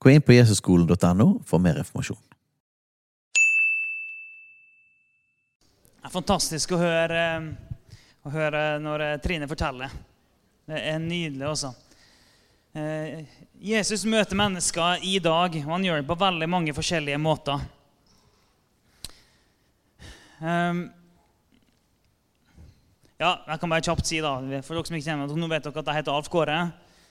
Gå inn på jesusskolen.no for mer informasjon. Det er fantastisk å høre, å høre når eh, Trine forteller. Det er nydelig også. Eh, Jesus møter mennesker i dag, og han gjør det på veldig mange forskjellige måter. Um, ja, jeg kan bare kjapt si da, for dere som ikke kjenner meg, Nå vet dere at jeg heter Alf Kåre.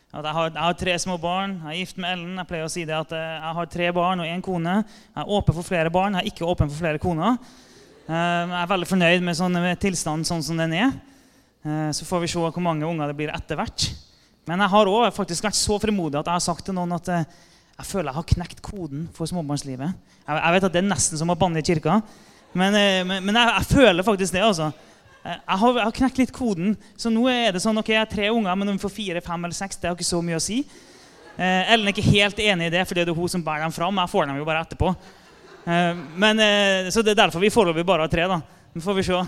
At jeg, har, jeg har tre små barn. Jeg er gift med Ellen. Jeg pleier å si det at eh, jeg har tre barn og én kone. Jeg er åpen for flere barn. Jeg er ikke åpen for flere koner. Eh, Jeg er veldig fornøyd med, sånn, med tilstanden sånn som den er. Eh, Så får vi se hvor mange unger det blir etter hvert. Men jeg har også vært så frimodig at jeg har sagt til noen at jeg føler jeg har knekt koden for småbarnslivet. Jeg, jeg vet at det er nesten som å banne i kirka, men, men, men jeg, jeg føler faktisk det. altså. Eh, Jeg har, jeg har knekt litt koden, så nå er det sånn, ok, jeg har tre unger, men om vi får fire, fem eller seks, det har ikke så mye å si. Eh, Ellen er ikke helt enig i det, for det er hun som bærer dem fram. Jeg får dem jo bare etterpå. Eh, men, eh, så det er derfor vi foreløpig bare har tre. da. Nå får vi se.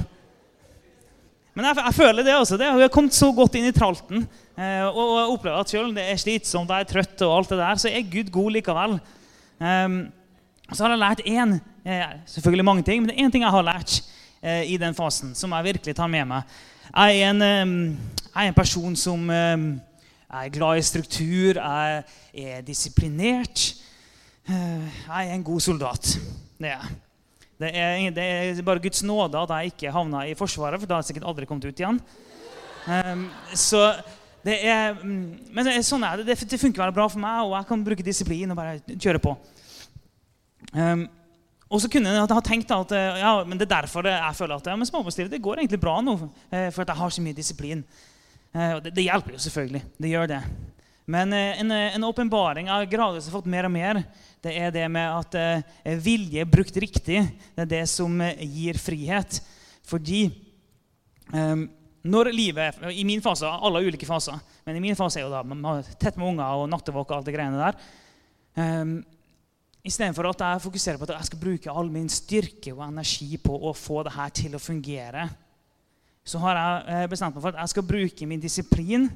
Men jeg, jeg føler det også. det. Jeg har kommet så godt inn i tralten eh, og, og opplever at selv om det er slitsomt, jeg er trøtt, og alt det der, så er Gud god likevel. Um, så har jeg lært én, eh, selvfølgelig mange ting, men det er én ting jeg har lært eh, i den fasen som jeg virkelig tar med meg. Jeg er en, jeg er en person som er glad i struktur, jeg er disiplinert. Eh, Jeg er en god soldat. Det er. Det er, det er bare Guds nåde at jeg ikke havna i Forsvaret, for da hadde jeg sikkert aldri kommet ut igjen. Så det er, men sånn er det. Det funker veldig bra for meg, og jeg kan bruke disiplin og bare kjøre på. Um, og så kunne jeg ha tenkt at eh, ja, men det er derfor jeg føler at ja, men småbarnslivet det går egentlig bra nå. eh, For at jeg har så mye disiplin. Eh, det, det hjelper jo selvfølgelig. Det gjør det. Men en en åpenbaring jeg har gradvis fått mer og mer, det er det med at vilje brukt riktig, det er det som gir frihet. Fordi når livet I min fase, alle har ulike faser, men i min fase er jo da man har tett med unger og nattevåk og alt det greiene der. Istedenfor at jeg fokuserer på at jeg skal bruke all min styrke og energi på å få det her til å fungere, så har jeg eh, bestemt meg for at jeg skal bruke min disiplin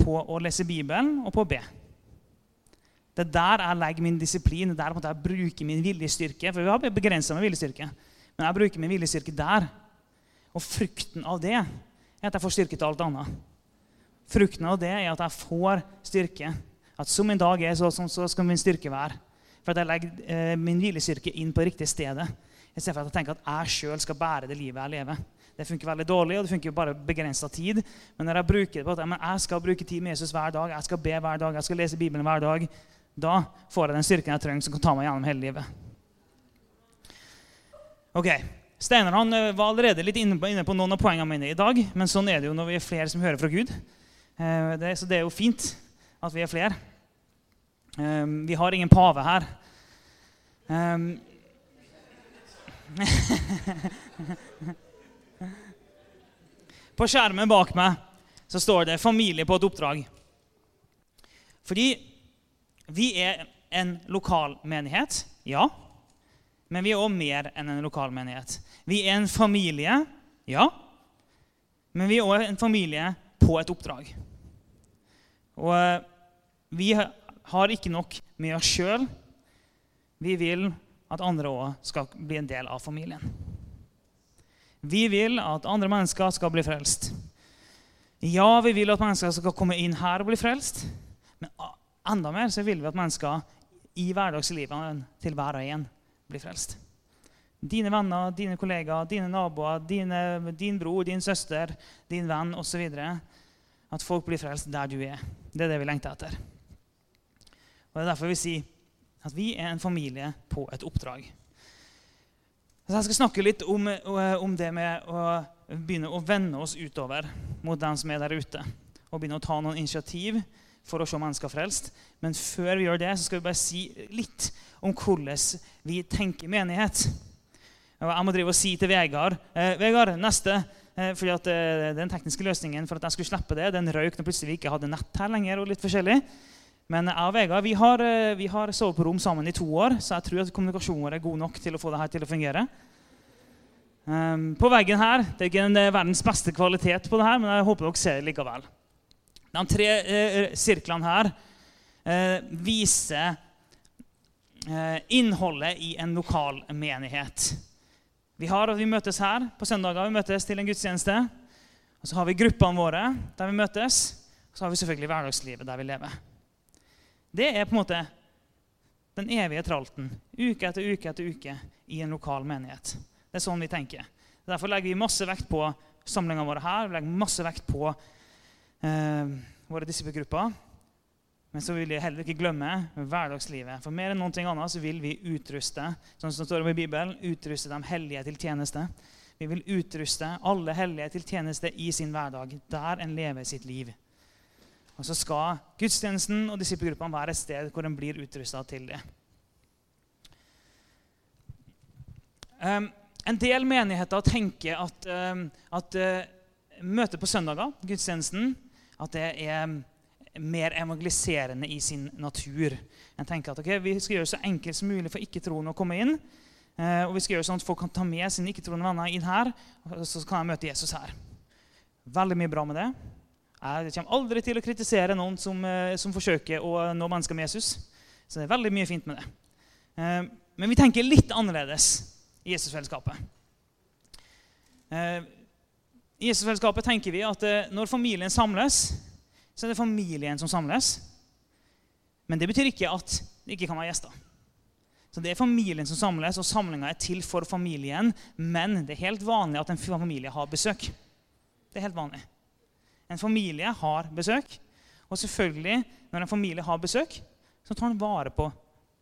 på å lese Bibelen og på å be. Det er der jeg legger min disiplin, det er der jeg bruker min viljestyrke. For vi har begrensa med viljestyrke. Men jeg bruker min viljestyrke der. Og frukten av det er at jeg får styrke til alt annet. Frukten av det er at jeg får styrke. At som en dag er, så, så skal min styrke være. For at jeg legger eh, min hvilestyrke inn på riktig stedet. I stedet for at jeg tenker at jeg sjøl skal bære det livet jeg lever. Det funker veldig dårlig, og det funker bare begrensa tid. Men når jeg bruker det på at jeg skal bruke tid med Jesus hver dag, jeg skal be hver dag, jeg skal lese Bibelen hver dag, da får jeg den styrken jeg trenger som kan ta meg gjennom hele livet. Ok, Steinar han eh, var allerede litt inne på, inne på noen av poengene mine i dag. Men sånn er det jo når vi er flere som hører fra Gud. Eh, det, så det er jo fint at vi er flere. Eh, vi har ingen pave her. Um, på skjermen bak meg så står det 'familie på et oppdrag'. Fordi vi er en lokal menighet, ja. Men vi er òg mer enn en lokal menighet. Vi er en familie, ja. Men vi er òg en familie på et oppdrag. Og eh, vi har ikke nok med oss sjøl. Vi vil at andre òg skal bli en del av familien. Vi vil at andre mennesker skal bli frelst. Ja, vi vil at mennesker skal komme inn her og bli frelst. Men enda mer så vil vi at mennesker i hverdagslivet til hver og en blir frelst. Dine venner, dine kollegaer, dine naboer, dine, din bror, din søster, din venn osv. At folk blir frelst der du er. Det er det vi lengter etter. Og Det er derfor vi sier at vi er en familie på et oppdrag. Så jeg skal snakke litt om, om det med å begynne å vende oss utover mot dem som er der ute. Og begynne å ta noen initiativ for å se mennesker frelst. Men før vi gjør det, så skal vi bare si litt om hvordan vi tenker menighet. Jeg må drive og si til Vegard eh, Vegard, neste. Eh, fordi at eh, Den tekniske løsningen for at jeg skulle slippe det, den røyk når plutselig vi ikke hadde nett her lenger. og litt forskjellig. Men jeg og Vegard vi har, eh, vi har sovet på rom sammen i to år, så jeg tror at kommunikasjonen vår er god nok til å få det her til å fungere. Um, på veggen her Det er ikke en, verdens beste kvalitet på det her, men jeg håper dere ser det likevel. De tre eh, sirklene her eh, viser eh, innholdet i en lokal menighet. Vi, har, vi møtes her på søndager. Vi møtes til en gudstjeneste. Og så har vi gruppene våre der vi møtes. Og så har vi selvfølgelig hverdagslivet der vi lever. Det er på en måte den evige tralten uke etter uke etter uke i en lokal menighet. Det er sånn vi tenker. Derfor legger vi masse vekt på samlingene våre her. Vi legger masse vekt på eh, våre disippelgrupper. Men så vil vi heller ikke glemme hverdagslivet. For mer enn ting annet så vil vi utruste sånn som det står i Bibelen, utruste de hellige til tjeneste. Vi vil utruste alle hellige til tjeneste i sin hverdag, der en lever sitt liv. Og så skal gudstjenesten og disippelgruppa være et sted hvor en blir utrusta til det. Um, en del menigheter tenker at, um, at uh, møtet på søndager, gudstjenesten, at det er mer evangeliserende i sin natur. En tenker at okay, Vi skal gjøre det så enkelt som mulig for ikke-troende å komme inn. Uh, og vi skal gjøre sånn at folk kan ta med sine ikke-troende venner inn her. og Så kan de møte Jesus her. Veldig mye bra med det. Jeg kommer aldri til å kritisere noen som, eh, som forsøker å nå mennesker med Jesus. Så det er veldig mye fint med det. Eh, men vi tenker litt annerledes i Jesusfellesskapet. Eh, I Jesusfellesskapet tenker vi at eh, når familien samles så er det familien som samles. Men det betyr ikke at det ikke kan være gjester. Så Det er familien som samles, og samlinga er til for familien. Men det er helt vanlig at en familie har besøk. Det er helt vanlig. En familie har besøk. Og selvfølgelig, når en familie har besøk, så tar en vare på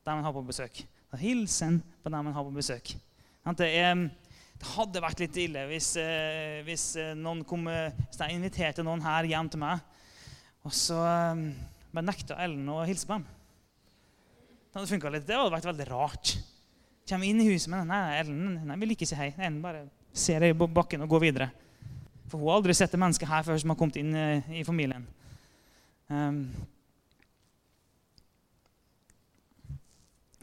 dem en har på besøk. Da hilser en på dem en har på besøk. Det, er, det hadde vært litt ille hvis, eh, hvis, eh, noen kom, eh, hvis jeg inviterte noen her hjem til meg og så um, bare nekta Ellen å hilse på dem. Det hadde funka litt. Det hadde vært veldig rart. Kommer inn i huset med nei, Ellen nei, vil ikke si hei. Ellen bare ser deg i bakken og går videre. For hun har aldri sett et menneske her før som har kommet inn uh, i familien. Um,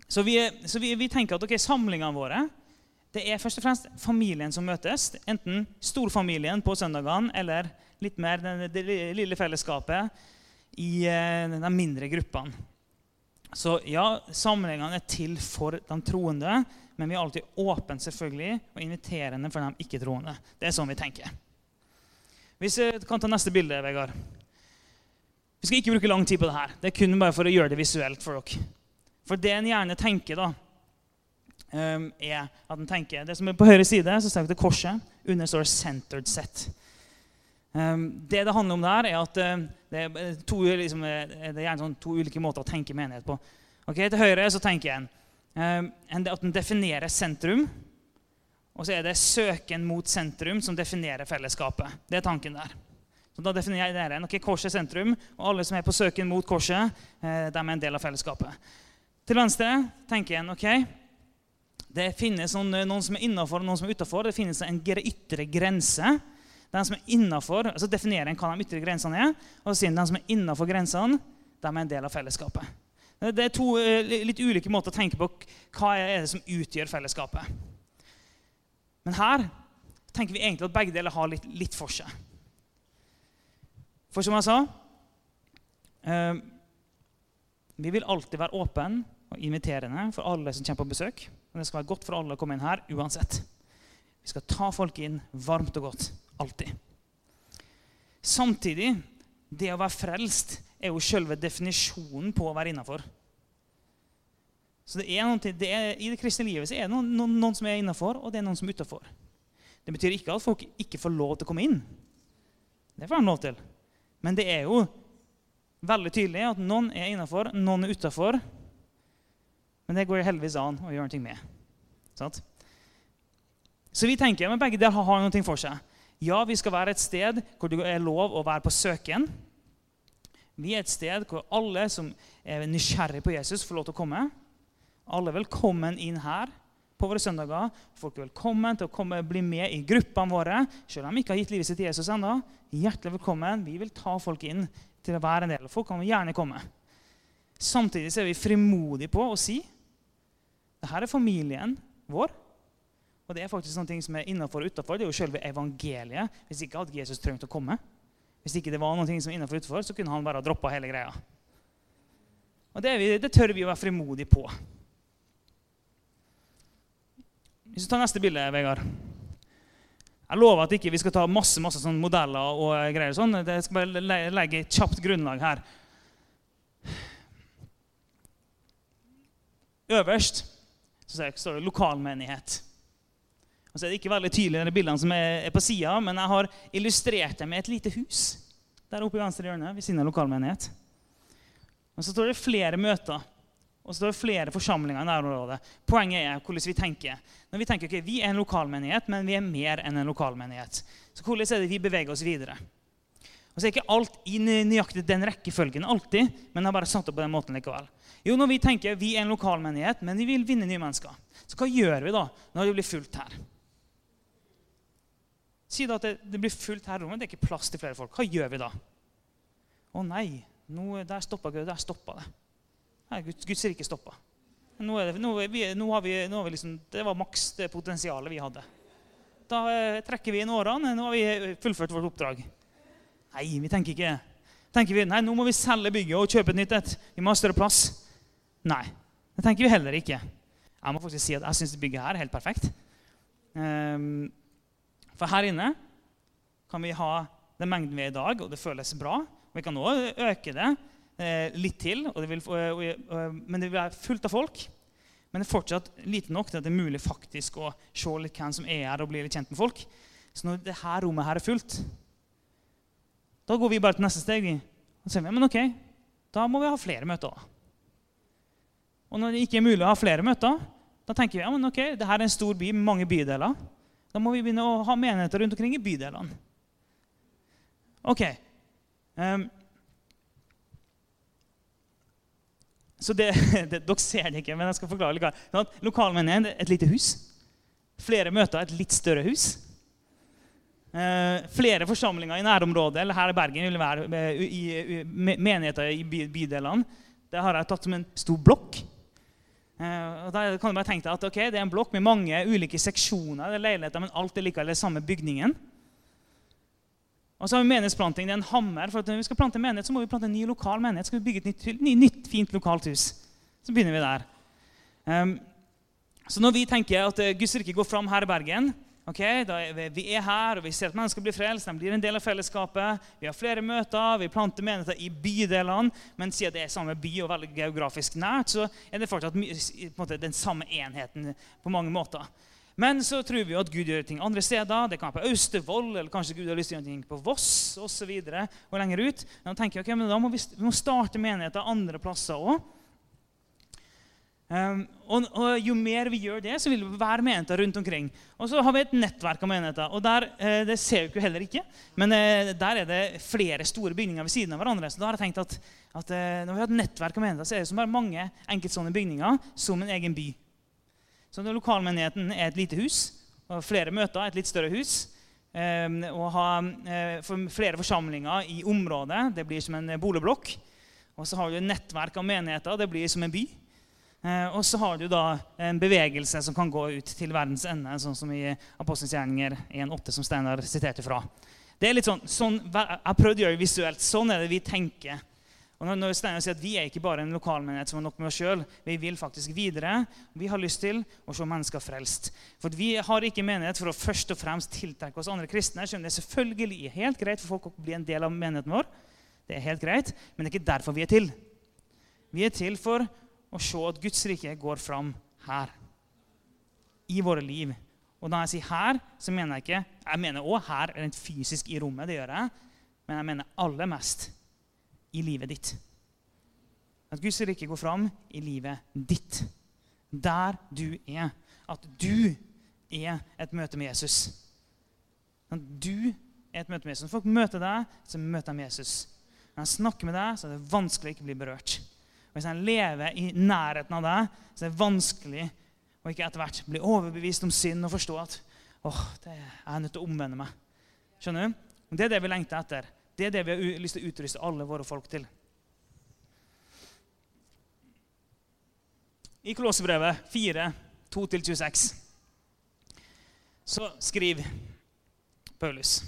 så vi, så vi, vi tenker at okay, samlingene våre det er først og fremst familien som møtes. Enten storfamilien på søndagene eller litt mer det lille fellesskapet i eh, de mindre gruppene. Så ja, samlingene er til for de troende, men vi er alltid åpne selvfølgelig, og inviterende for de ikke-troende. Det er sånn vi tenker. Hvis jeg kan ta neste bilde, Vegard. Vi skal ikke bruke lang tid på det her. Det er kun bare for å gjøre det visuelt for dere. For det en gjerne tenker, da, ehm, er at en tenker Det som er på høyre side, så står det korset. Under står 'centered set'. Ehm, det det handler om der, er at eh, det er, to, liksom, eh, det er sånn to ulike måter å tenke menighet på. Ok, til høyre så tenker jeg um, at den definerer sentrum. Og så er det søken mot sentrum som definerer fellesskapet. Det er tanken der. Så da definerer jeg dere. okay, Korset er sentrum, og alle som er på søken mot korset, eh, de er en del av fellesskapet. Til venstre tenker jeg ok, det finnes noen, noen som er innafor og noen som er utafor. Det finnes en ytre grense den som er innenfor, altså definerer en hva de ytre grensene er. Og så sier den som er innafor grensene, de er en del av fellesskapet. Det er to eh, litt ulike måter å tenke på hva er det som utgjør fellesskapet. Men her tenker vi egentlig at begge deler har litt, litt for seg. For som jeg sa eh, Vi vil alltid være åpne og inviterende for alle som kommer på besøk. Og det skal være godt for alle å komme inn her uansett. Vi skal ta folk inn varmt og godt. Alltid. Samtidig, det å være frelst er jo selve definisjonen på å være innafor. Så det er noen, det er, I det kristne livet så er det noen, noen, noen som er innafor, og det er noen som er utafor. Det betyr ikke at folk ikke får lov til å komme inn. Det får de lov til. Men det er jo veldig tydelig at noen er innafor, noen er utafor. Men det går heldigvis an å gjøre noe med. Sånn? Så vi tenker at begge deler har noe for seg. Ja, vi skal være et sted hvor det er lov å være på søken. Vi er et sted hvor alle som er nysgjerrig på Jesus, får lov til å komme. Alle er velkommen inn her på våre søndager. Folk er velkommen til å komme, bli med i gruppene våre. Selv om de ikke har gitt livet sitt til Jesus ennå. Hjertelig velkommen. Vi vil ta folk inn til å være en del. Folk kan gjerne komme. Samtidig er vi frimodige på å si dette er familien vår. Og det er faktisk sånne ting som er innenfor og utenfor. Det er jo selve evangeliet. Hvis ikke hadde Jesus trengt å komme. Hvis ikke det var noe som var innenfor og utenfor, så kunne han bare ha droppa hele greia. Og det, vi, det, tør vi å være frimodige på. Hvis du tar neste bilde, Vegard. Jeg lover at ikke vi skal ta masse masse sånne modeller og greier. sånn. Jeg skal bare legge et kjapt grunnlag her. Øverst så står det 'lokalmenighet'. Og så er det ikke veldig tydelig de bildene som er på sida, men jeg har illustrert det med et lite hus der oppe i venstre hjørne ved siden av lokalmenighet. Og så står det flere møter og så er det flere forsamlinger i nærområdet. Poenget er hvordan vi tenker. Når Vi tenker ok, vi er en lokalmenighet, men vi er mer enn en lokalmenighet. Så hvordan er det vi beveger oss videre? Og så er ikke alt i nøyaktig den rekkefølgen alltid, men jeg har bare satt opp på den måten likevel. Jo, når vi tenker vi er en lokalmenighet, men vi vil vinne nye mennesker, så hva gjør vi da når det blir fullt her? Si da at det, det blir fullt her i rommet, det er ikke plass til flere folk. Hva gjør vi da? Å nei, nå, der stoppa det. Der stoppa det. Nei, Guds, rike stoppa. Nå, det, nå, vi, nå har vi, nå har vi liksom, det var maks det potensialet vi hadde. Da eh, trekker vi inn årene. Nå har vi fullført vårt oppdrag. Nei, vi tenker ikke tenker vi, nei, nå må vi selge bygget og kjøpe et nytt et. Vi må ha større plass. Nei, det tenker vi heller ikke. Jeg må faktisk si at jeg syns bygget her er helt perfekt. Um, for her inne kan vi ha den mengden vi er i dag, og det føles bra. Vi kan også øke det eh, litt til, det vil, og, og, men det vil være fullt av folk. Men det er fortsatt lite nok til at det er mulig faktisk å se litt hvem som er her, og bli litt kjent med folk. Så når det her rommet her er fullt, da går vi bare til neste steg. Og sier vi, men ok, da må vi ha flere møter. Og når det ikke er mulig å ha flere møter, da tenker vi ja, men ok, det her er en stor by med mange bydeler. Da må vi begynne å ha menigheter rundt omkring i bydelene. Ok. Um, så det, det, Dere ser det ikke, men jeg skal forklare litt. Sånn Lokalmenighet et lite hus. Flere møter et litt større hus. Uh, flere forsamlinger i nærområdet eller her i Bergen vil være uh, i, i, menigheter i by, bydelene. Det har jeg tatt som en stor blokk. Uh, og da kan du bare tenke deg at okay, Det er en blokk med mange ulike seksjoner, det er leiligheter, men alt er likevel den samme bygningen. Og så har vi menighetsplanting. Det er en hammer. for at Når vi skal plante menighet, så må vi plante en ny lokal menighet. Skal vi bygge et nytt, nytt fint lokalt hus. Så begynner vi der. Um, så når vi tenker at Guds rike går fram her i Bergen, Ok, er, Vi er her, og vi ser at mennesker blir frelst. De blir en del av fellesskapet. Vi har flere møter, vi planter menigheter i bydelene. Men siden det er samme by og veldig geografisk nært, så er det fortsatt den samme enheten på mange måter. Men så tror vi at Gud gjør ting andre steder. Det kan være på Austevoll, eller kanskje Gud har lyst til å gjøre ting på Voss osv. Og, og lenger ut. Da tenker jeg, ok, men da må vi, vi må starte menigheter andre plasser òg. Um, og, og, Jo mer vi gjør det, så vil det være menigheter rundt omkring. Og så har vi et nettverk av menigheter. og der, eh, Det ser vi jo heller ikke. Men eh, der er det flere store bygninger ved siden av hverandre. Så da har jeg tenkt at, at eh, når vi har et nettverk av menigheter, så er det som bare mange enkeltstående bygninger som en egen by. Så lokalmenigheten er et lite hus, og flere møter, et litt større hus, Å og ha uh, flere forsamlinger i området, det blir som en boligblokk. Og så har du et nettverk av menigheter, det blir som en by. Eh, og så har du da en bevegelse som kan gå ut til verdens ende, sånn som i Apostelens gjerninger 1,8, som Steinar siterte fra. Det er litt sånn, sånn, Jeg prøvde å gjøre det visuelt. Sånn er det vi tenker. Og når Steinar sier at Vi er ikke bare en lokalmenighet som har nok med oss sjøl. Vi vil faktisk videre. Vi har lyst til å se mennesker frelst. For Vi har ikke menighet for å først og fremst tiltrekke oss andre kristne. Selv om det er selvfølgelig helt greit for folk å bli en del av menigheten vår. Det er helt greit, Men det er ikke derfor vi er til. Vi er til for å se at Guds rike går fram her. I våre liv. Og når jeg sier her, så mener jeg ikke Jeg mener òg her rent fysisk i rommet. det gjør jeg, Men jeg mener aller mest i livet ditt. At Guds rike går fram i livet ditt. Der du er. At du er et møte med Jesus. At du er et møte med Jesus. Når folk møter deg, så møter de Jesus. Når jeg snakker med deg, så er det vanskelig å ikke bli berørt. Og Hvis jeg lever i nærheten av deg, så er det vanskelig å ikke etter hvert bli overbevist om synd og forstå at åh, det er nødt til å omvende meg. Skjønner du? Det er det vi lengter etter. Det er det vi har lyst til å utruste alle våre folk til. I Kolosserbrevet 4, 2-26 så skriver Paulus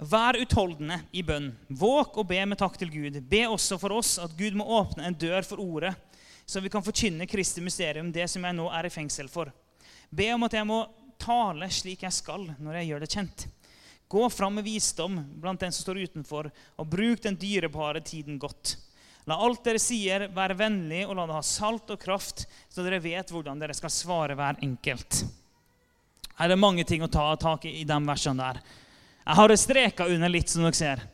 Vær utholdende i bønn. Våk og be med takk til Gud. Be også for oss at Gud må åpne en dør for ordet, så vi kan forkynne Kristi mysterium, det som jeg nå er i fengsel for. Be om at jeg må tale slik jeg skal når jeg gjør det kjent. Gå fram med visdom blant den som står utenfor, og bruk den dyrebare tiden godt. La alt dere sier, være vennlig, og la det ha salt og kraft, så dere vet hvordan dere skal svare hver enkelt. Her er det mange ting å ta tak i i de versene der. Jeg har streka under litt, som dere ser.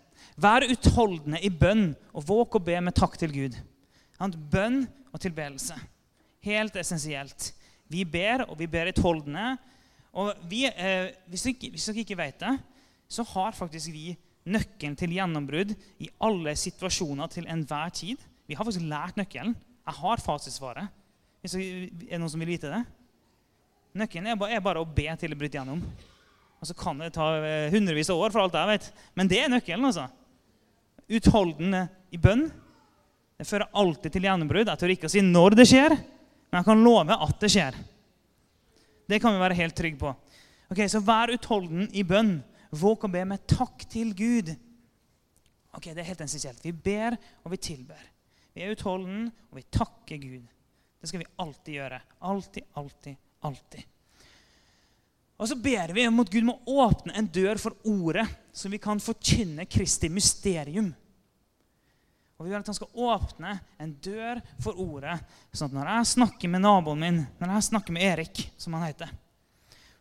Vær utholdende i bønn og våk å be med takk til Gud. Bønn og tilbedelse. Helt essensielt. Vi ber, og vi ber utholdende. Og vi, eh, hvis, dere, hvis dere ikke vet det, så har faktisk vi nøkkelen til gjennombrudd i alle situasjoner til enhver tid. Vi har faktisk lært nøkkelen. Jeg har fasitsvaret. Er det noen som vil vite det? Nøkkelen er bare, er bare å be til det bryter gjennom. Og så kan det ta eh, hundrevis av år, for alt jeg vet. Men det er nøkkelen. altså. Utholdende i bønn. Det fører alltid til gjennombrudd. Jeg tør ikke å si når det skjer, men jeg kan love at det skjer. Det kan vi være helt trygge på. Ok, Så vær utholden i bønn. Våg å be med takk til Gud. Ok, Det er helt essensielt. Vi ber, og vi tilber. Vi er utholden, og vi takker Gud. Det skal vi alltid gjøre. Alltid, alltid, alltid. Og så ber vi om at Gud må åpne en dør for ordet, så vi kan forkynne Kristi mysterium. Og Vi vil at han skal åpne en dør for ordet, sånn at når jeg snakker med naboen min, når jeg snakker med Erik, som han heter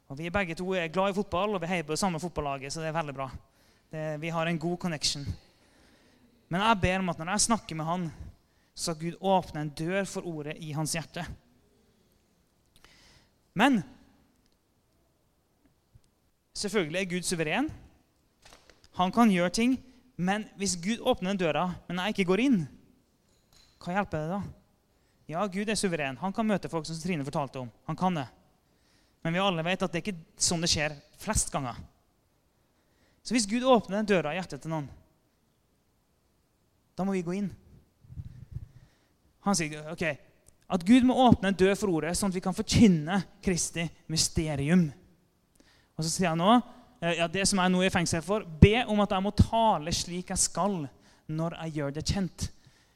og Vi begge to er glad i fotball, og vi heier på det samme fotballaget, så det er veldig bra. Det, vi har en god connection. Men jeg ber om at når jeg snakker med han, så skal Gud åpne en dør for ordet i hans hjerte. Men selvfølgelig er Gud suveren. Han kan gjøre ting. Men hvis Gud åpner den døra, men jeg ikke går inn, hva hjelper det da? Ja, Gud er suveren. Han kan møte folk som Trine fortalte om. Han kan det. Men vi alle vet at det er ikke sånn det skjer flest ganger. Så hvis Gud åpner den døra i hjertet til noen, da må vi gå inn. Han sier ok, at Gud må åpne en dør for ordet, sånn at vi kan forkynne Kristi mysterium. Og så sier han nå ja, det som jeg nå er i fengsel for, be om at jeg må tale slik jeg skal når jeg gjør det kjent.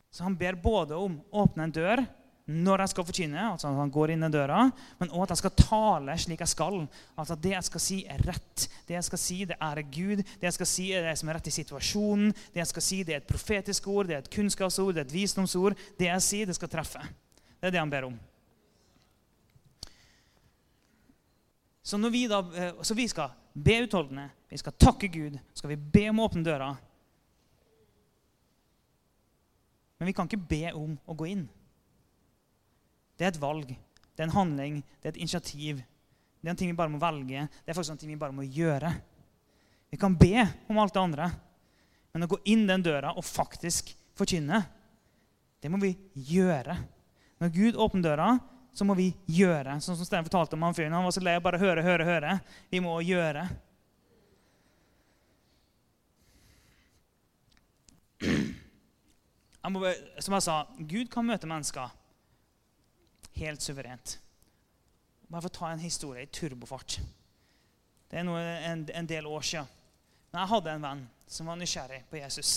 Så han ber både om å åpne en dør når jeg skal forkynne, altså at han går inn i døra, men også at jeg skal tale slik jeg skal. Altså at det jeg skal si, er rett. Det jeg skal si, det er Gud. Det jeg skal si, er det som er rett i situasjonen. Det jeg skal si, det er et profetisk ord, det er et kunnskapsord, det er et visdomsord. Det jeg sier, det skal treffe. Det er det han ber om. Så, vi, da, eh, så vi skal be utholdende, vi skal takke Gud, skal vi be om å åpne døra. Men vi kan ikke be om å gå inn. Det er et valg, det er en handling, det er et initiativ. Det er en ting vi bare må velge. Det er faktisk en ting vi bare må gjøre. Vi kan be om alt det andre, men å gå inn den døra og faktisk forkynne, det må vi gjøre. Når Gud åpner døra, så må vi gjøre. Sånn som Stein fortalte om han fyren. Han var så lei av bare høre, høre, høre. Vi må gjøre. Som jeg sa, Gud kan møte mennesker helt suverent. Bare for å ta en historie i turbofart. Det er noe, en, en, del år siden. Men jeg hadde en venn som var nysgjerrig på Jesus.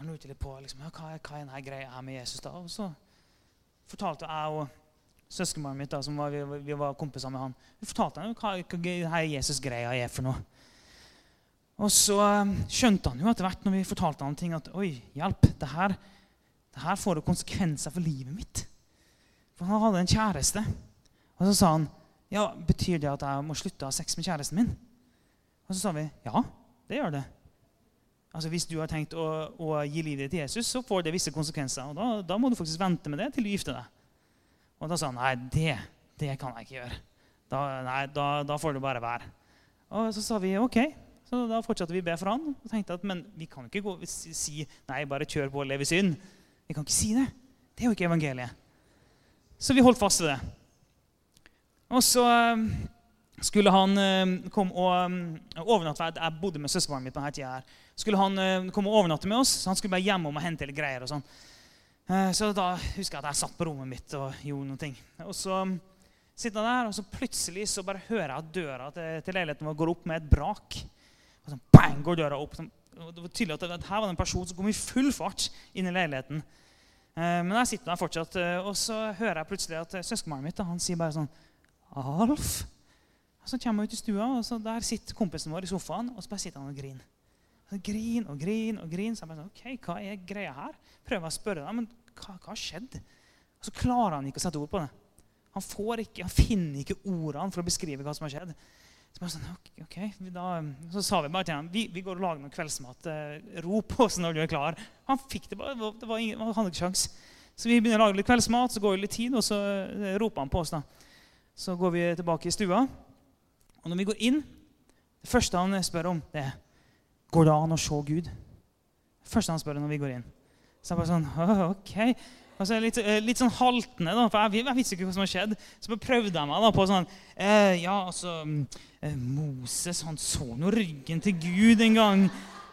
Han lurte litt på liksom, hva, hva er denne greia med Jesus. da? Og så fortalte jeg og søskenbarnet mitt, da, som var, vi, vi, var kompiser med han, vi fortalte han hva, hva Jesus-greia er for noe. Og så um, skjønte han jo etter hvert når vi fortalte han ting, at oi, hjelp, det her, det her får jo konsekvenser for livet mitt. For han hadde en kjæreste. Og så sa han ja, betyr det at jeg må slutte å ha sex med kjæresten min. Og så sa vi ja, det gjør det. Altså Hvis du har tenkt å, å, gi livet til Jesus, så får det visse konsekvenser. og da, da, må du faktisk vente med det til du gifter deg. Og da sa han nei, det, det kan jeg ikke gjøre. Da, nei, da, da får det bare være. Og så sa vi OK. Så da fortsatte vi å be for han. Og tenkte at, Men vi kan ikke gå, si nei, bare kjør på og lev i synd. Vi kan ikke si det. Det er jo ikke evangeliet. Så vi holdt fast ved det. Og så skulle han eh, komme og eh, overnatte Jeg bodde med søskenbarnet mitt på denne tida. her. Skulle han komme og overnatte med oss, så han skulle bare hjem og hente litt greier. og sånn. Så da husker jeg at jeg satt på rommet mitt og gjorde noen ting. Og så sitter jeg der, og så plutselig så bare hører jeg at døra til, leiligheten vår går opp med et brak. Og sånn, bang, går døra opp. Sånn, det var tydelig at her var det en person som kom i full fart inn i leiligheten. Men jeg sitter der fortsatt, og så hører jeg plutselig at søskenbarnet mitt han sier bare sånn Alf? Så kommer jeg ut i stua, og der sitter kompisen vår i sofaen og så bare sitter han og griner. Griner, grin og grin og grin. Så jeg bare sånn, ok, hva er greia her? Prøver å spørre deg, men hva, har skjedd? Og så klarer han ikke å sette ord på det. Han, ikke, han finner ikke ordene for å beskrive hva som har skjedd. Så, sånn, ok, da, så sa vi bare til ham vi, vi går og lager noe kveldsmat. Eh, rop på oss når du er klar. Han fikk det bare, det var ingen, han hadde ikke sjans. Så vi begynner å lage litt kveldsmat, så går det litt tid, og så eh, roper han på oss. da. Så går vi tilbake i stua. Og når vi går inn, det første han spør om, det er Går det an å se Gud? Det første han spør når vi går inn. Så jeg bare sånn OK. Altså, litt, eh, litt sånn haltende, da, for jeg, jeg visste ikke hva som hadde skjedd. Så bare prøvde jeg meg da på sånn eh, Ja, altså eh, Moses han så nå ryggen til Gud en gang.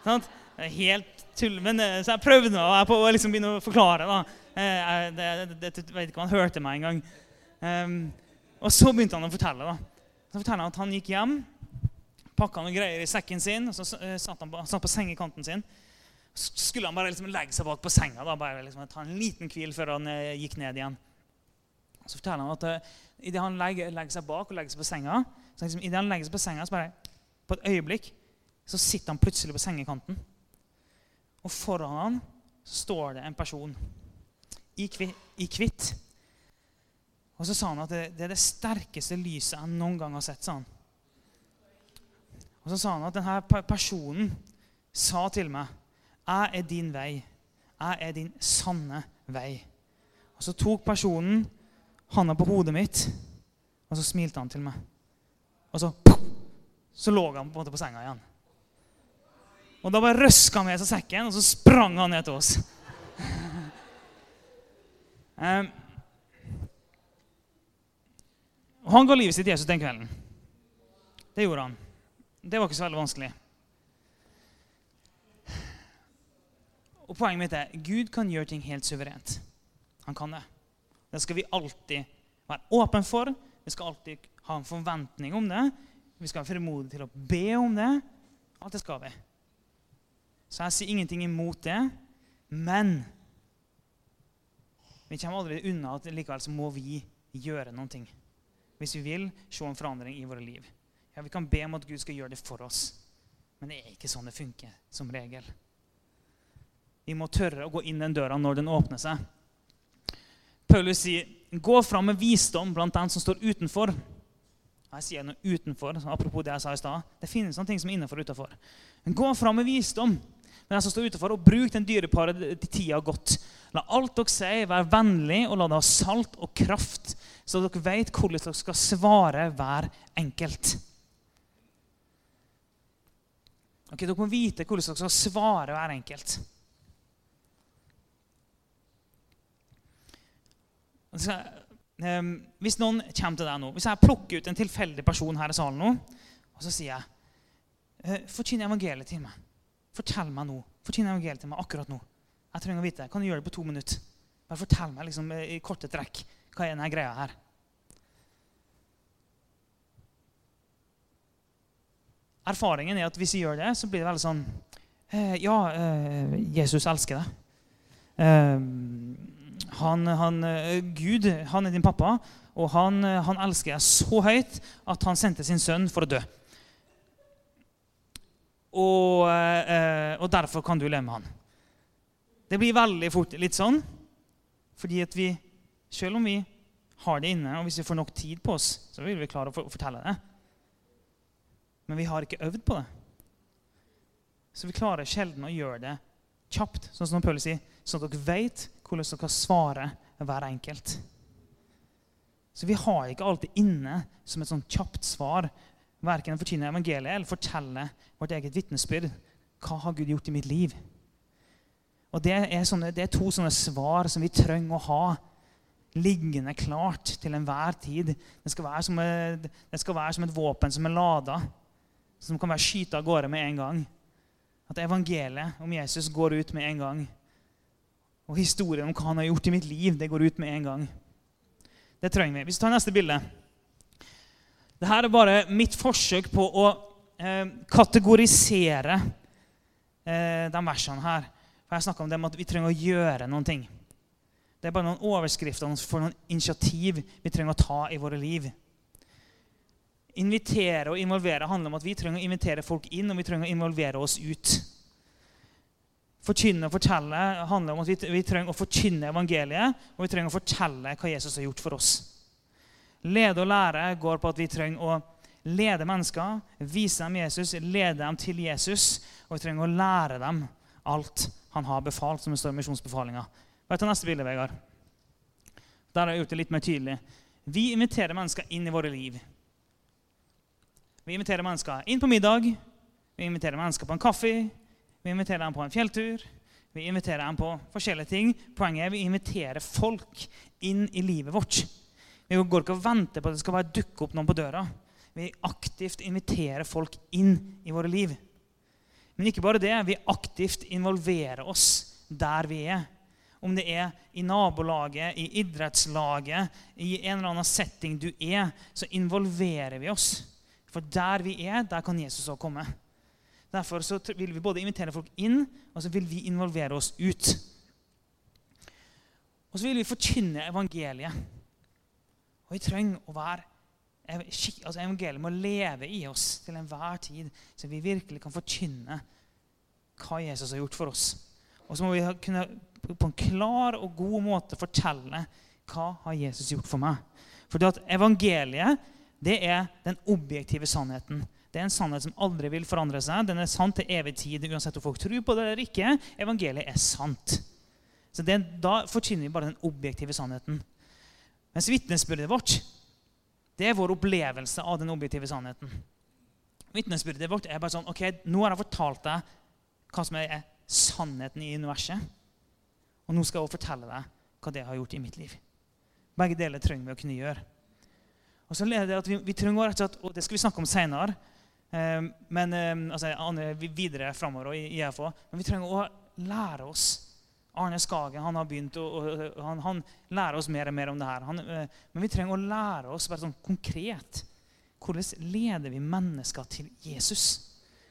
Sant? Helt tull. Men, eh, så jeg prøvde meg på å liksom begynne å forklare. da. Eh, det, det, det, vet ikke om han hørte meg engang. Um, og så begynte han å fortelle. da. Så forteller han at han gikk hjem, pakka noen greier i sekken sin, og så uh, satt han på, satt på sengekanten sin. Så skulle han bare liksom legge seg bak på senga da, bare liksom ta en liten hvil før han uh, gikk ned igjen. Så forteller han at uh, idet han legger, legger, seg bak og legger seg på senga, så liksom, i det han legger seg på senga, så bare på et øyeblikk så sitter han plutselig på sengekanten. Og foran han står det en person i, i hvitt og så sa han at det, det, er det sterkeste lyset jeg noen gang har sett. sa han. Og så sa han at denne personen sa til meg, 'Jeg er din vei. Jeg er din sanne vei.' Og så tok personen handa på hodet mitt, og så smilte han til meg. Og så, så lå han på, en måte på senga igjen. Og da bare røska han med seg sekken, og så sprang han ned til oss. um, Og Han ga livet sitt til Jesus den kvelden. Det gjorde han. Det var ikke så veldig vanskelig. Og Poenget mitt er Gud kan gjøre ting helt suverent. Han kan det. Det skal vi alltid være åpne for. Vi skal alltid ha en forventning om det. Vi skal være frimodige til å be om det. Alt det skal vi. Så jeg sier ingenting imot det. Men vi kommer aldri unna at likevel så må vi gjøre noen ting hvis vi vil se en forandring i våre liv. Ja, Vi kan be om at Gud skal gjøre det for oss, men det er ikke sånn det funker som regel. Vi må tørre å gå inn den døra når den åpner seg. Paulus sier, 'Gå fram med visdom blant den som står utenfor'. Jeg sier noe utenfor, apropos det jeg sa i stad. Det finnes noen ting som er innenfor og utenfor. Gå fram med visdom med den som står utenfor, og bruk den dyreparet til tida godt. La alt dere sier, være vennlig, og la det ha salt og kraft så dere vet hvordan dere skal svare hver enkelt. Ok, Dere må vite hvordan dere skal svare hver enkelt. Ehm, hvis noen kommer til deg nå, hvis jeg plukker ut en tilfeldig person her i salen nå, og så sier jeg eh, Forkynn evangeliet til meg. Fortell meg nå. Fortell evangeliet til meg akkurat nå. Jeg trenger å vite det. Kan du gjøre det på to minutter? Bare fortell meg liksom, i korte trekk. Hva er denne greia her? Erfaringen er at hvis vi gjør det, så blir det veldig sånn eh, Ja, eh, Jesus elsker deg. Eh, han, han, eh, Gud han er din pappa, og han, eh, han, elsker deg så høyt at han sendte sin sønn for å dø. Og, eh, og derfor kan du leve med han. Det blir veldig fort litt sånn, fordi at vi, selv om vi har det inne, og hvis vi får nok tid på oss, så vil vi klare å, fortelle det. Men vi har ikke øvd på det. Så vi klarer sjelden å gjøre det kjapt, sånn som Paulus sier, sånn at dere vet hvordan dere skal svare hver enkelt. Så vi har ikke alltid inne som et sånn kjapt svar verken fortjener evangeliet eller fortelle vårt eget vitnesbyrd. Hva har Gud gjort i mitt liv? Og det er, sånne, det er to sånne svar som vi trenger å ha liggende klart til enhver tid. Det skal, være som et, være som et våpen som er lada, som kan være skyta av gårde med en gang. At evangeliet om Jesus går ut med en gang. Og historien om hva han har gjort i mitt liv, det går ut med en gang. Det trenger vi. Hvis vi tar neste bilde Dette er bare mitt forsøk på å eh, kategorisere eh, de versene her. For Jeg snakka om det med at vi trenger å gjøre noen ting. Det er bare noen overskrifter for noen initiativ vi trenger å ta i våre liv. Invitere og involvere handler om at vi trenger å invitere folk inn og vi trenger å involvere oss ut. Forkynne og fortelle handler om at vi, vi trenger å forkynne evangeliet og vi trenger å fortelle hva Jesus har gjort for oss. Lede og lære går på at vi trenger å lede mennesker, vise dem Jesus, lede dem til Jesus. Og vi trenger å lære dem alt han har befalt, som det står i misjonsbefalinga. Ta neste bilde, Vegard. Der har jeg gjort det litt mer tydelig. Vi inviterer mennesker inn i våre liv. Vi inviterer mennesker inn på middag, vi inviterer mennesker på en kaffe, vi inviterer dem på en fjelltur. Vi inviterer dem på forskjellige ting. Poenget er vi inviterer folk inn i livet vårt. Vi går ikke og venter på at det skal bare dukke opp noen på døra. Vi aktivt inviterer folk inn i våre liv. Men ikke bare det. Vi aktivt involverer oss der vi er. Om det er i nabolaget, i idrettslaget, i en eller annen setting du er, så involverer vi oss. For der vi er, der kan Jesus òg komme. Derfor vil vi både invitere folk inn, og så vil vi involvere oss ut. Og så vil vi forkynne evangeliet. Og vi trenger å være altså Evangeliet må leve i oss til enhver tid, så vi virkelig kan forkynne hva Jesus har gjort for oss. Og så må vi kunne på en klar og god måte fortelle hva har Jesus gjort for meg. For evangeliet det er den objektive sannheten. Det er en sannhet som aldri vil forandre seg. Den er sann til evig tid, uansett om folk tror på det eller ikke. Evangeliet er sant. Så det, Da forkynner vi bare den objektive sannheten. Mens vitnesbyrdet vårt det er vår opplevelse av den objektive sannheten. Vitnesbyrdet vårt er bare sånn ok, Nå har jeg fortalt deg hva som er sannheten i universet. Og nå skal jeg også fortelle deg hva det har gjort i mitt liv. Begge deler trenger vi å kunne gjøre. Og så leder det at vi, vi trenger rett og Det skal vi snakke om seinere. Um, men um, altså, videre framover i IFO. Men vi trenger å lære oss Arne Skagen han har begynt å, han, han, lærer oss mer og mer om det her. Han, uh, men vi trenger å lære oss bare sånn konkret. Hvordan leder vi mennesker til Jesus?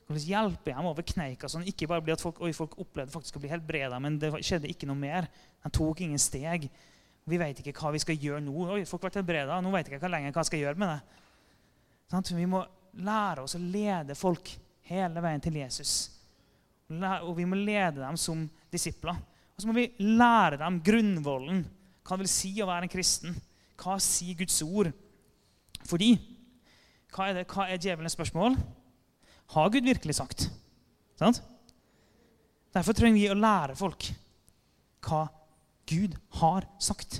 Hvordan hjelper jeg dem over kneika? sånn Ikke bare blir at folk, oi, folk opplevde faktisk å bli helbreda, men det skjedde ikke noe mer. De tok ingen steg. Vi vet ikke hva vi skal gjøre nå. Oi, folk ble helbreda. Nå vet jeg ikke lenger hva jeg skal gjøre med det. Sånn, vi må lære oss å lede folk hele veien til Jesus. Og vi må lede dem som disipler. Og så må vi lære dem grunnvollen. Hva det vil si å være en kristen. Hva sier Guds ord? Fordi hva er, det, hva er djevelens spørsmål? Har Gud virkelig sagt? Sant? Derfor trenger vi å lære folk hva Gud har sagt.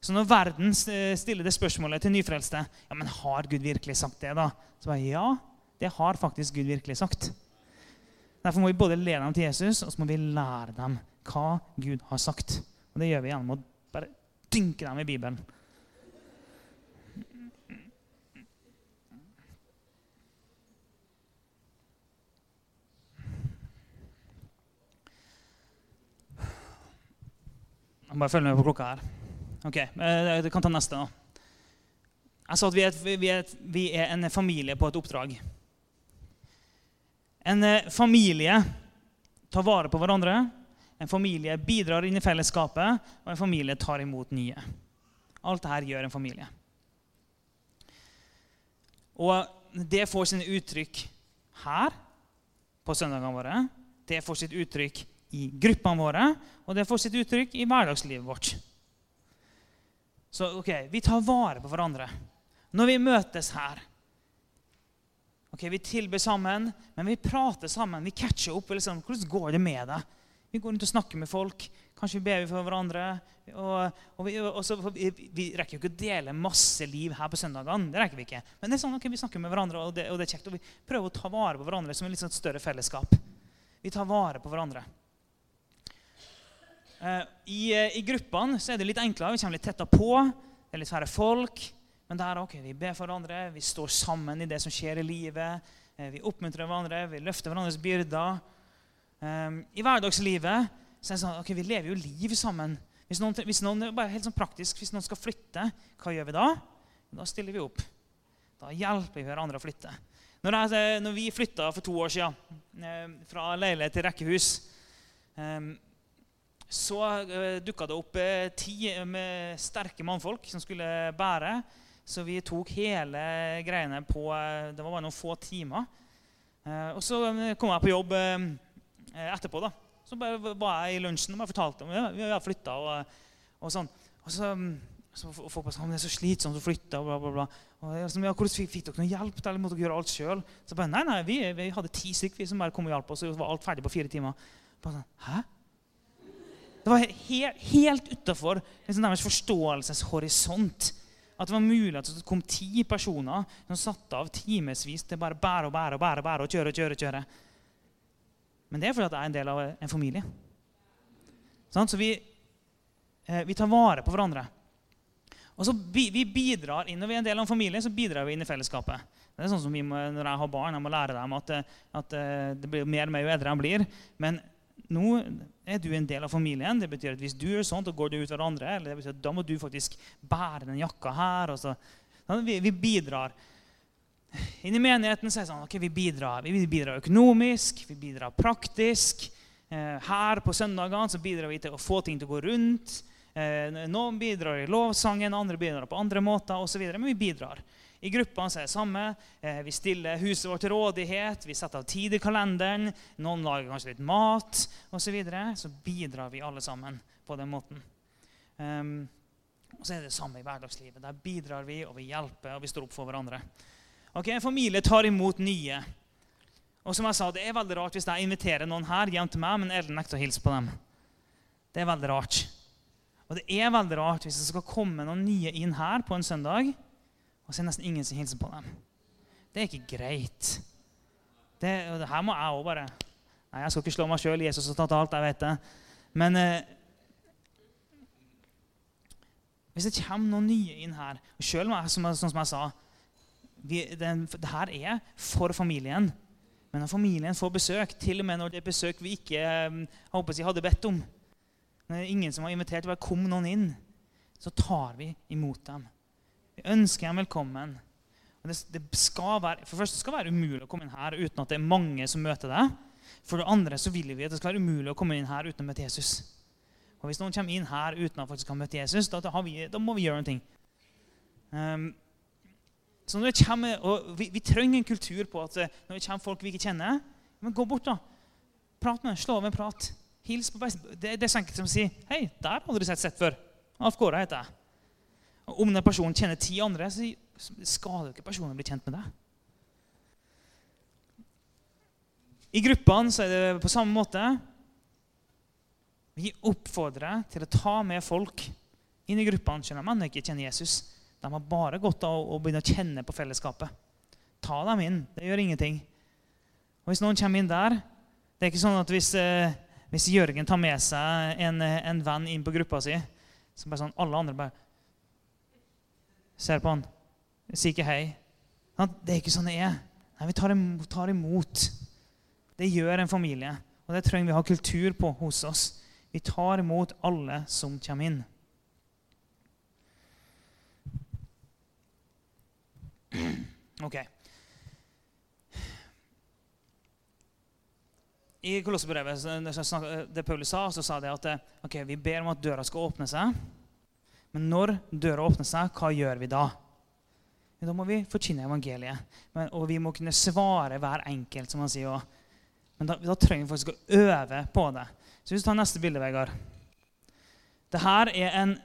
Så når verden stiller det spørsmålet til nyfrelste ja, men har Gud virkelig sagt det, da? Så bare, ja, det har faktisk Gud virkelig sagt. Derfor må vi både lede dem til Jesus og så må vi lære dem hva Gud har sagt. Og det gjør vi gjennom å bare dynke dem i Bibelen. Bare følg med på klokka her. Ok, eh, Du kan ta neste. nå. Jeg sa at vi er, vi, er vi er, en familie på et oppdrag. En eh, familie tar vare på hverandre en familie bidrar inn i fellesskapet, og en familie tar imot nye. Alt dette gjør en familie. Og det får sine uttrykk her på søndagene våre. Det får sitt uttrykk i gruppene våre, og det får sitt uttrykk i hverdagslivet vårt. Så ok, vi tar vare på hverandre. Når vi møtes her ok, Vi tilber sammen, men vi prater sammen. Vi catcher opp. Liksom, hvordan går det med deg? Vi går rundt og snakker med folk. Kanskje vi ber for hverandre. Og, og, vi, og så, vi, vi, rekker jo ikke å dele masse liv her på søndagene. Det rekker vi ikke. Men det er sånn, okay, vi snakker med hverandre, og det, og det, er kjekt. Og vi prøver å ta vare på hverandre som et litt sånn større fellesskap. Vi tar vare på hverandre. Eh, I, uh, I gruppene så er det litt enklere. Vi kommer litt tettere på. Det er litt færre folk. Men der ok, vi ber for hverandre, vi står sammen i det som skjer i livet. Eh, vi oppmuntrer hverandre, vi løfter hverandres byrder. Um, I hverdagslivet så er det sånn, ok, vi lever jo liv sammen. Hvis noen, hvis noen, bare helt sånn praktisk, hvis noen skal flytte, hva gjør vi da? Da stiller vi opp. Da hjelper vi hverandre å flytte. Når, jeg, når vi flytta for to år siden eh, fra leilighet til rekkehus, eh, så eh, dukka det opp eh, ti med sterke mannfolk som skulle bære. Så vi tok hele greiene på eh, Det var bare noen få timer. Eh, og så kom jeg på jobb Eh, etterpå. da. Så bare var jeg i lunsjen og fortalte om vi har flytta. Og, og, sånn. Og så, så folk bare sånn, det er så slitsomt å flytte. og bla, bla, bla. Og jeg, så, ja, hvordan fikk, fikk dere noe hjelp? eller måtte dere gjøre alt selv? Så bare, nei, nei, vi, vi hadde ti stykker som bare kom og hjalp oss. Og var alt ferdig på fire timer. Bare sånn, hæ? Det var helt, helt utafor liksom, deres forståelseshorisont. At det var mulig at det kom ti personer som satte av timevis til bare bære og bære og bære, bære og kjøre og kjøre. kjøre. Men det er fordi jeg er en del av en familie. Så vi, eh, vi, tar vare på hverandre. Og så vi bidrar, Når vi er en del av en familie, så bidrar vi inn i fellesskapet. Det er sånn som må, Når jeg har barn, jeg må lære dem at, at eh, det blir mer og mer jo eldre de blir. Men nå er du en del av familien. Det betyr at Hvis du gjør sånt, og går du ut hverandre, eller det betyr at da må du faktisk bære den jakka her. Vi, vi bidrar. Inni menigheten så er det sånn, ok, vi bidrar, vi bidrar økonomisk, vi bidrar praktisk. Eh, her på søndagene så bidrar vi til å få ting til å gå rundt. Eh, noen bidrar i lovsangen, andre bidrar på andre måter osv. Men vi bidrar. I gruppene så er det samme. Eh, vi stiller huset vårt til rådighet. Vi setter av tid i kalenderen. Noen lager kanskje litt mat osv. Så, videre. så bidrar vi alle sammen på den måten. Um, og så er det det samme i hverdagslivet. Der bidrar vi, og vi hjelper, og vi står opp for hverandre. Ok, En familie tar imot nye. Og som jeg sa, Det er veldig rart hvis jeg inviterer noen her hjem til meg, men Ellen nekter å hilse på dem. Det er veldig rart. Og det er veldig rart hvis det skal komme noen nye inn her på en søndag, og så er det nesten ingen som hilser på dem. Det er ikke greit. Det, og det her må jeg òg bare Nei, jeg skal ikke slå meg sjøl. Jesus har tatt alt, jeg vet det. Men eh, hvis det kommer noen nye inn her og jeg, som, sånn som jeg sa, vi, den, det her er for familien. Men når familien får besøk, til og med når det er besøk vi ikke håper jeg, hadde bedt om Når det er ingen som har invitert, bare kom noen inn, så tar vi imot dem. Vi ønsker dem velkommen. Det, det, skal være, for det skal det være umulig å komme inn her uten at det er mange som møter deg. For det andre så vil vi at det skal være umulig å komme inn her uten å møte Jesus. Og Hvis noen kommer inn her uten å faktisk ha møtt Jesus, da, vi, da, må vi gjøre noe. Um, så når det kommer, og vi, vi, trenger en kultur på at eh, når det kommer folk vi ikke kjenner men Gå bort, da. Prat med dem. Slå av en prat. Hils på Det, det er så enkelt som å si 'Hei, der har du sett sett før.' Alf Gårda heter jeg. Og om den personen kjenner ti andre, så skader ikke personen bli kjent med deg. I gruppene så er det på samme måte. Vi oppfordrer til å ta med folk inn i gruppene selv man ikke kjenner Jesus. De har bare godt av å begynne å kjenne på fellesskapet. Ta dem inn. Det gjør ingenting. Og Hvis noen kommer inn der Det er ikke sånn at hvis, eh, hvis Jørgen tar med seg en, en, venn inn på gruppa si, så bare sånn alle andre bare ser på han, sier ikke hei. Det er ikke sånn det er. Nei, Vi tar imot. Det gjør en familie. Og det trenger vi å ha kultur på hos oss. Vi tar imot alle som kommer inn. Ok. I Kolossebrevet, det Paulus sa, så sa det at okay, vi ber om at døra skal åpne seg. Men når døra åpner seg, hva gjør vi da? Da må vi forkynne evangeliet. Men, og vi må kunne svare hver enkelt, som han sier. Men da, da, trenger vi faktisk å øve på det. Så hvis du tar neste bilde, Vegard Det her er en,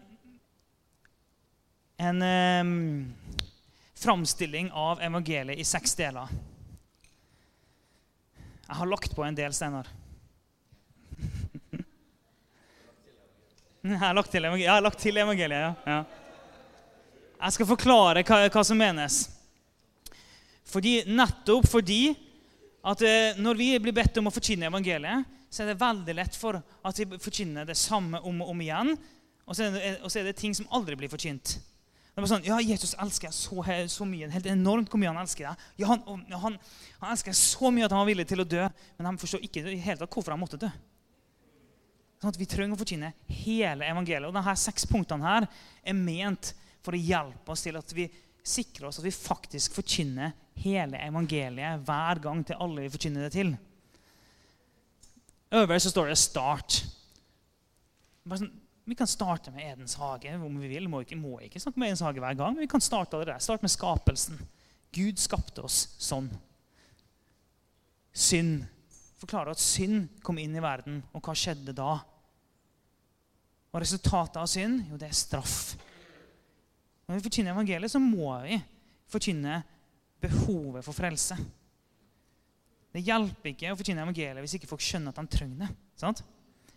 en um, framstilling av evangeliet i seks deler. Jeg har lagt på en del, Steinar. Jeg har lagt til, evangeliet, ja. ja. Jeg skal forklare hva, hva som menes. Fordi, nettopp fordi at eh, når vi blir bedt om å forkynne evangeliet, så er det veldig lett for at vi forkynner det samme om og om igjen. Og så er det, og så er det ting som aldri blir forkynt. Det bare sånn, ja, Jesus elsker deg så, så, mye. Helt enormt hvor mye han elsker deg. Ja, han, han, han elsker deg så mye at han var villig til å dø. Men han forstår ikke i hele tatt hvorfor han måtte dø. Sånn at Vi trenger å forkynne hele evangeliet. Og disse seks punktene her er ment for å hjelpe oss til at vi sikrer oss at vi faktisk forkynner hele evangeliet hver gang til alle vi forkynner det til. Øverst så står det 'start'. Bare Sånn, vi kan starte med Edens hage om vi vil. Må ikke, må ikke snakke med Edens hage hver gang, men vi kan starte allerede. Start med skapelsen. Gud skapte oss sånn. Synd. Forklarer at synd kom inn i verden, og hva skjedde da? Og resultatet av synd? Jo, det er straff. Når vi forkynner evangeliet, så må vi forkynne behovet for frelse. Det hjelper ikke å forkynne evangeliet hvis ikke folk skjønner at de trenger det. Sant?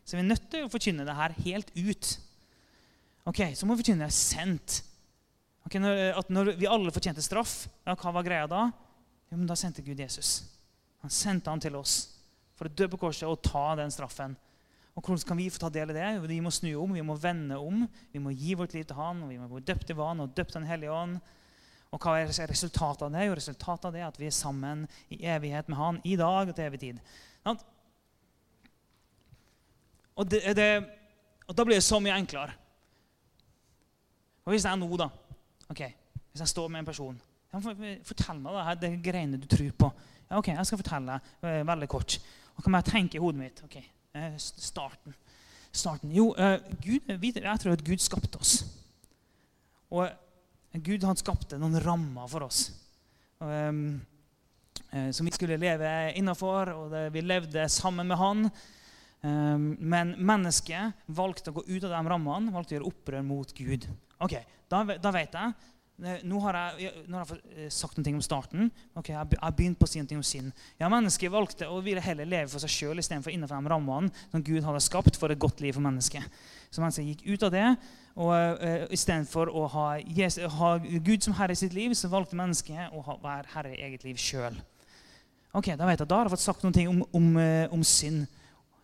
Så vi er nødt til å forkynne det her helt ut. Ok, Så må vi forkynne det sendt. Okay, når, at når vi alle fortjente straff, ja, hva var greia da? Jo, men Da sendte Gud Jesus. Han sendte han til oss for å dø på korset og ta den straffen. Og Hvordan kan vi få ta del i det? Vi må snu om, vi må vende om. Vi må gi vårt liv til Han, og vi må bli døpt i vann og døpt Den hellige ånd. Og hva er resultatet av det? Jo, resultatet av det er at vi er sammen i evighet med Han i dag og til evig tid. Og, det, det, og da blir det så mye enklere. Og hvis jeg nå, da ok, Hvis jeg står med en person Fortell meg det, her, det greiene du tror på. Ja, ok, Jeg skal fortelle deg veldig kort. Og kan jeg tenke i hodet mitt ok, uh, starten. starten. Jo, uh, Gud, jeg tror at Gud skapte oss. Og Gud han skapte noen rammer for oss um, som vi skulle leve innafor. Og vi levde sammen med Han. Um, men mennesket valgte å gå ut av de rammene, valgte å gjøre opprør mot Gud. Ok, Da, da vet jeg. Nå har jeg, nå har jeg eh, sagt noe om starten. Ok, Jeg har begynt på å si noe om synd. Ja, Mennesket valgte å ville heller leve for seg sjøl istedenfor innenfor de rammene som Gud hadde skapt for et godt liv for mennesket. Så mennesket gikk ut av det. Og uh, Istedenfor å ha, Jesus, ha, Gud som herre i sitt liv, så valgte mennesket å ha, være herre i eget liv sjøl. Okay, da vet jeg, da har jeg fått sagt noe om, om, uh, om synd.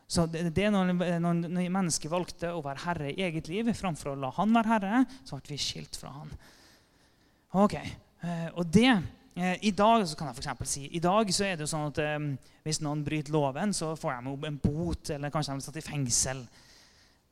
Så det, det når, når, når mennesket valgte å være herre i eget liv framfor å la han være herre, så ble vi skilt fra han. Ok, uh, og det i dag så kan jeg for si, i dag så er det jo sånn at um, hvis noen bryter loven, så får de en bot, eller kanskje de blir satt i fengsel.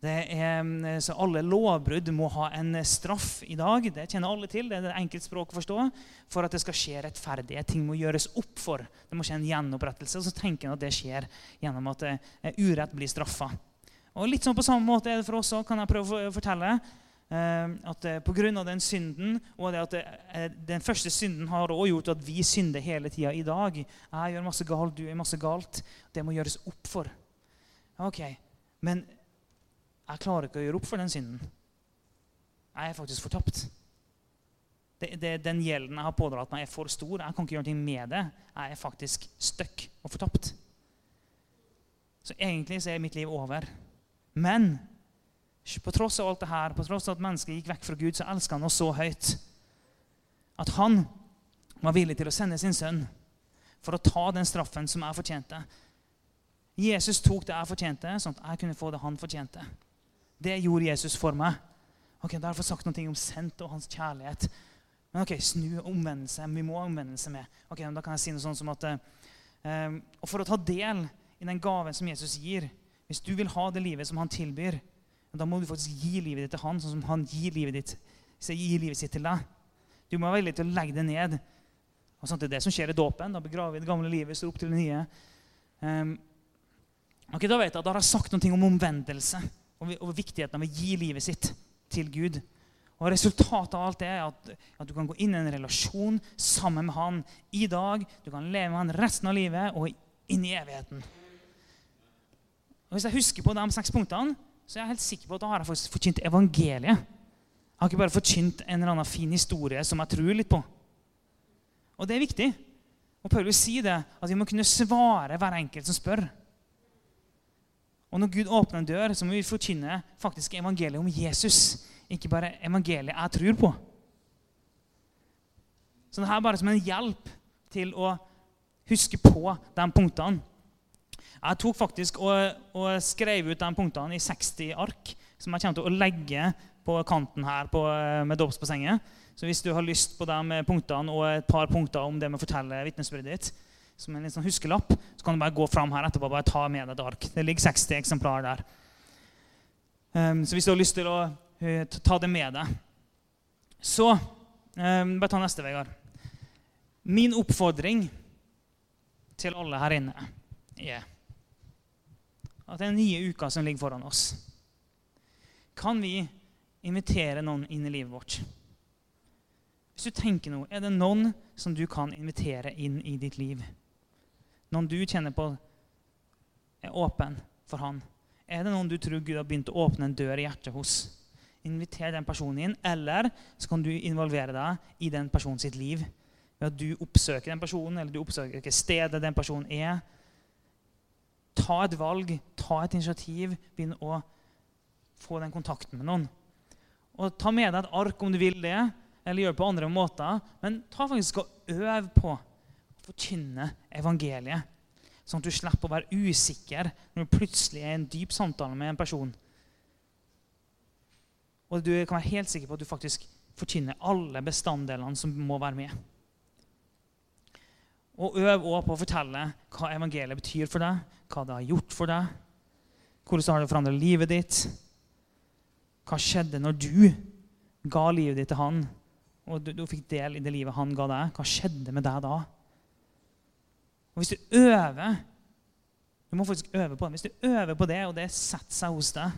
Er, mm, så alle lovbrudd må ha en straff i dag. Det kjenner alle til. Det er det enkelt språk å forstå. For at det skal skje rettferdige ting må gjøres opp for. Det må skje en gjenopprettelse. Og så tenker en at det skjer gjennom at eh, urett blir straffa. Og litt sånn på samme måte er det for oss òg, kan jeg prøve å fortelle. Eh, at eh, Pga. den synden og det at den første synden har også gjort at vi synder hele tida i dag. Jeg gjør masse galt, du gjør masse galt. Det må gjøres opp for. Ok, Men jeg klarer ikke å gjøre opp for den synden. Jeg er faktisk fortapt. Det, det, den gjelden jeg har pådratt meg, er for stor. Jeg kan ikke gjøre noe med det. Jeg er faktisk stuck og fortapt. Så egentlig så er mitt liv over. Men på tross av alt det her, på tross av at mennesket gikk vekk fra Gud, så elsker han oss så høyt at han var villig til å sende sin sønn for å ta den straffen som jeg fortjente. Jesus tok det jeg fortjente, sånn at jeg kunne få det han fortjente. Det gjorde Jesus for meg. Ok, Da har jeg fått sagt noe om sendt og hans kjærlighet. Men ok, snu omvendelse. Vi må ha omvendelse med. Ok, Da kan jeg si noe sånt som at um, Og for å ta del i den gaven som Jesus gir Hvis du vil ha det livet som han tilbyr, da må du faktisk gi livet ditt til han, sånn som han gir livet, ditt, gir livet sitt til deg. Du må være villig til å legge det ned. Og sånt, det er det som skjer i dåpen. Da begraver vi det gamle livet, står opp til det nye. Um, ok, Da vet jeg at da har jeg sagt noe om omvendelse og viktigheten av å gi livet sitt til Gud. Og Resultatet av alt det er at, at, du kan gå inn i en relasjon sammen med han i dag. Du kan leve med han resten av livet og inn i evigheten. Og Hvis jeg husker på de seks punktene, så er jeg helt sikker på at da har jeg forkynt evangeliet. Jeg har ikke bare forkynt en eller annen fin historie som jeg tror litt på. Og det er viktig. Og Paulus sier det, at vi må kunne svare hver enkelt som spør. Og når Gud åpner en dør, så må vi forkynne faktisk evangeliet om Jesus. Ikke bare evangeliet jeg tror på. Så det her er bare som en hjelp til å huske på de punktene. Jeg tok faktisk og, og skrev ut de punktene i 60 ark, som jeg kommer til å legge på kanten her på, med dåpsbassenget. Så hvis du har lyst på de punktene og et par punkter om det med å fortelle vitnesbyrdet ditt, som en sånn huskelapp, så kan du bare gå fram her etterpå og bare ta med deg et ark. Det ligger 60 eksemplarer der. Um, så hvis du har lyst til å uh, ta det med deg Så um, Bare ta neste, Vegard. Min oppfordring til alle her inne er at det er nye uker som ligger foran oss. Kan vi invitere noen inn i livet vårt? Hvis du tenker noe, er det noen som du kan invitere inn i ditt liv? Noen du kjenner på er åpen for han? Er det noen du tror Gud har begynt å åpne en dør i hjertet hos? Inviter den personen inn, eller så kan du involvere deg i den personen sitt liv. Ved at du oppsøker den personen, eller du oppsøker hvilket sted den personen er. Ta et valg, ta et initiativ, begynn å få den kontakten med noen. Og Ta med deg et ark om du vil det, eller gjør det på andre måter. Men ta faktisk og øv på forkynne evangeliet. Sånn at du slipper å være usikker når du plutselig er i en dyp samtale med en person. Og du kan være helt sikker på at du faktisk forkynner alle bestanddelene som må være med. Og øv òg på å fortelle hva evangeliet betyr for deg, hva det har gjort for deg, hvordan har det forandret livet ditt. Hva skjedde når du ga livet ditt til han, og du, du fikk del i det livet han ga deg? Hva skjedde med deg da? Og Hvis du øver du må faktisk øve på det. Hvis du øver på det, og det setter seg hos deg,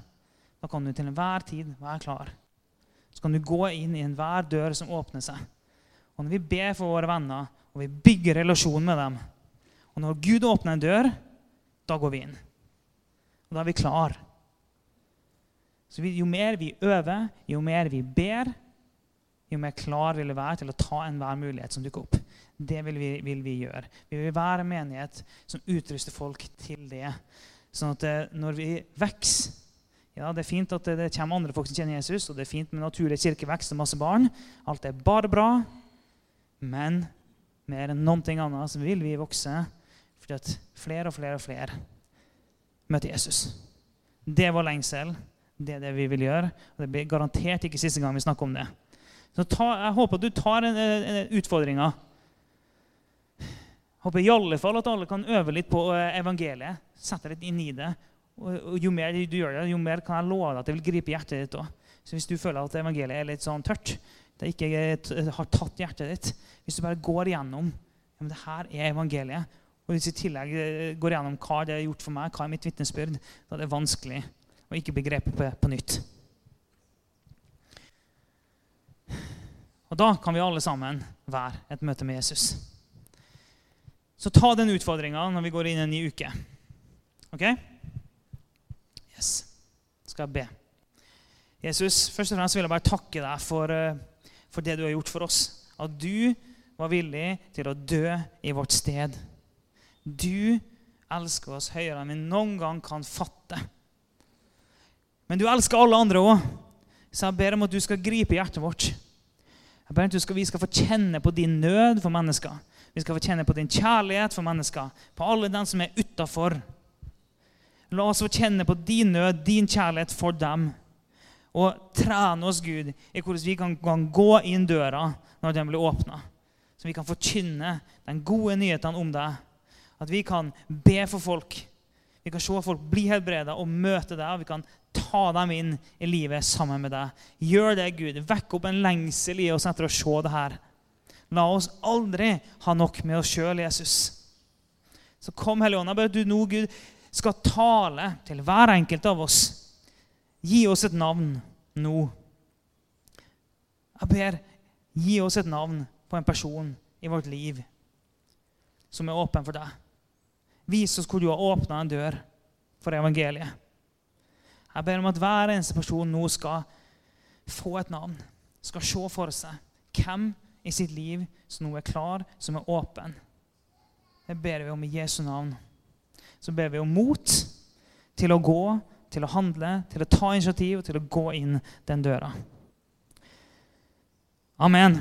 da kan du til enhver tid være klar. Så kan du gå inn i enhver dør som åpner seg. Og når vi ber for våre venner, og vi bygger relasjon med dem Og når Gud åpner en dør, da går vi inn. Og da er vi klar. Så jo mer vi øver, jo mer vi ber, jo mer klar vil vi være til å ta enhver mulighet som dukker opp. Det vil vi, vil vi, gjøre. Vi vil være en menighet som utruster folk til det. Sånn at eh, når vi vokser ja, Det er fint at det, kommer andre folk som kjenner Jesus, og det er fint med naturlig kirkevekst og masse barn. Alt er bare bra. Men mer enn noen ting annet så vil vi vokse fordi at flere og flere og flere møter Jesus. Det er vår lengsel. Det er det vi vil gjøre. Og det blir garantert ikke siste gang vi snakker om det. Så ta, jeg håper at du tar utfordringa håper i alle fall at alle kan øve litt på eh, evangeliet. Sette litt inn i det. Og, Jo mer du gjør det, jo mer kan jeg love deg at det vil gripe hjertet ditt òg. Så hvis du føler at evangeliet er litt sånn tørt, det ikke har tatt hjertet ditt Hvis du bare går igjennom ja, men det her er evangeliet, og hvis du i tillegg eh, går igjennom hva det har gjort for meg, hva er mitt vitnesbyrd, da er det vanskelig å ikke begrepe på, på nytt. Og da kan vi alle sammen være et møte med Jesus. Så ta den utfordringa når vi går inn i en ny uke. OK? Yes. Skal jeg be. Jesus, først og fremst vil jeg bare takke deg for, eh, for det du har gjort for oss. At du var villig til å dø i vårt sted. Du elsker oss høyere enn vi noen gang kan fatte. Men du elsker alle andre òg, så jeg ber om at du skal gripe hjertet vårt. Jeg ber at vi skal få kjenne på din nød for mennesker. Vi skal få kjenne på din kjærlighet for mennesker, på alle dem som er utafor. La oss få kjenne på din nød, din kjærlighet for dem. Og trene oss, Gud, i hvordan vi kan, kan gå inn døra når den blir åpna. Så vi kan forkynne den gode nyheten om deg. At vi kan be for folk. Vi kan se folk bli helbreda og møte deg. og Vi kan ta dem inn i livet sammen med deg. Gjør det, Gud. Vekk opp en lengsel i oss etter å se det her. La oss aldri ha nok med oss sjøl, Jesus. Så kom, Hellige Ånd. Jeg ber at du nå, Gud, skal tale til hver enkelt av oss. Gi oss et navn nå. Jeg ber, gi oss et navn på en person i vårt liv som er åpen for deg. Vis oss hvor du har åpna en dør for evangeliet. Jeg ber om at hver eneste person nå skal få et navn, skal se for seg hvem i sitt liv som nå er klar, som er åpen. Det ber vi om i Jesu navn. Så ber vi om mot til å gå, til å handle, til å ta initiativ og til å gå inn den døra. Amen.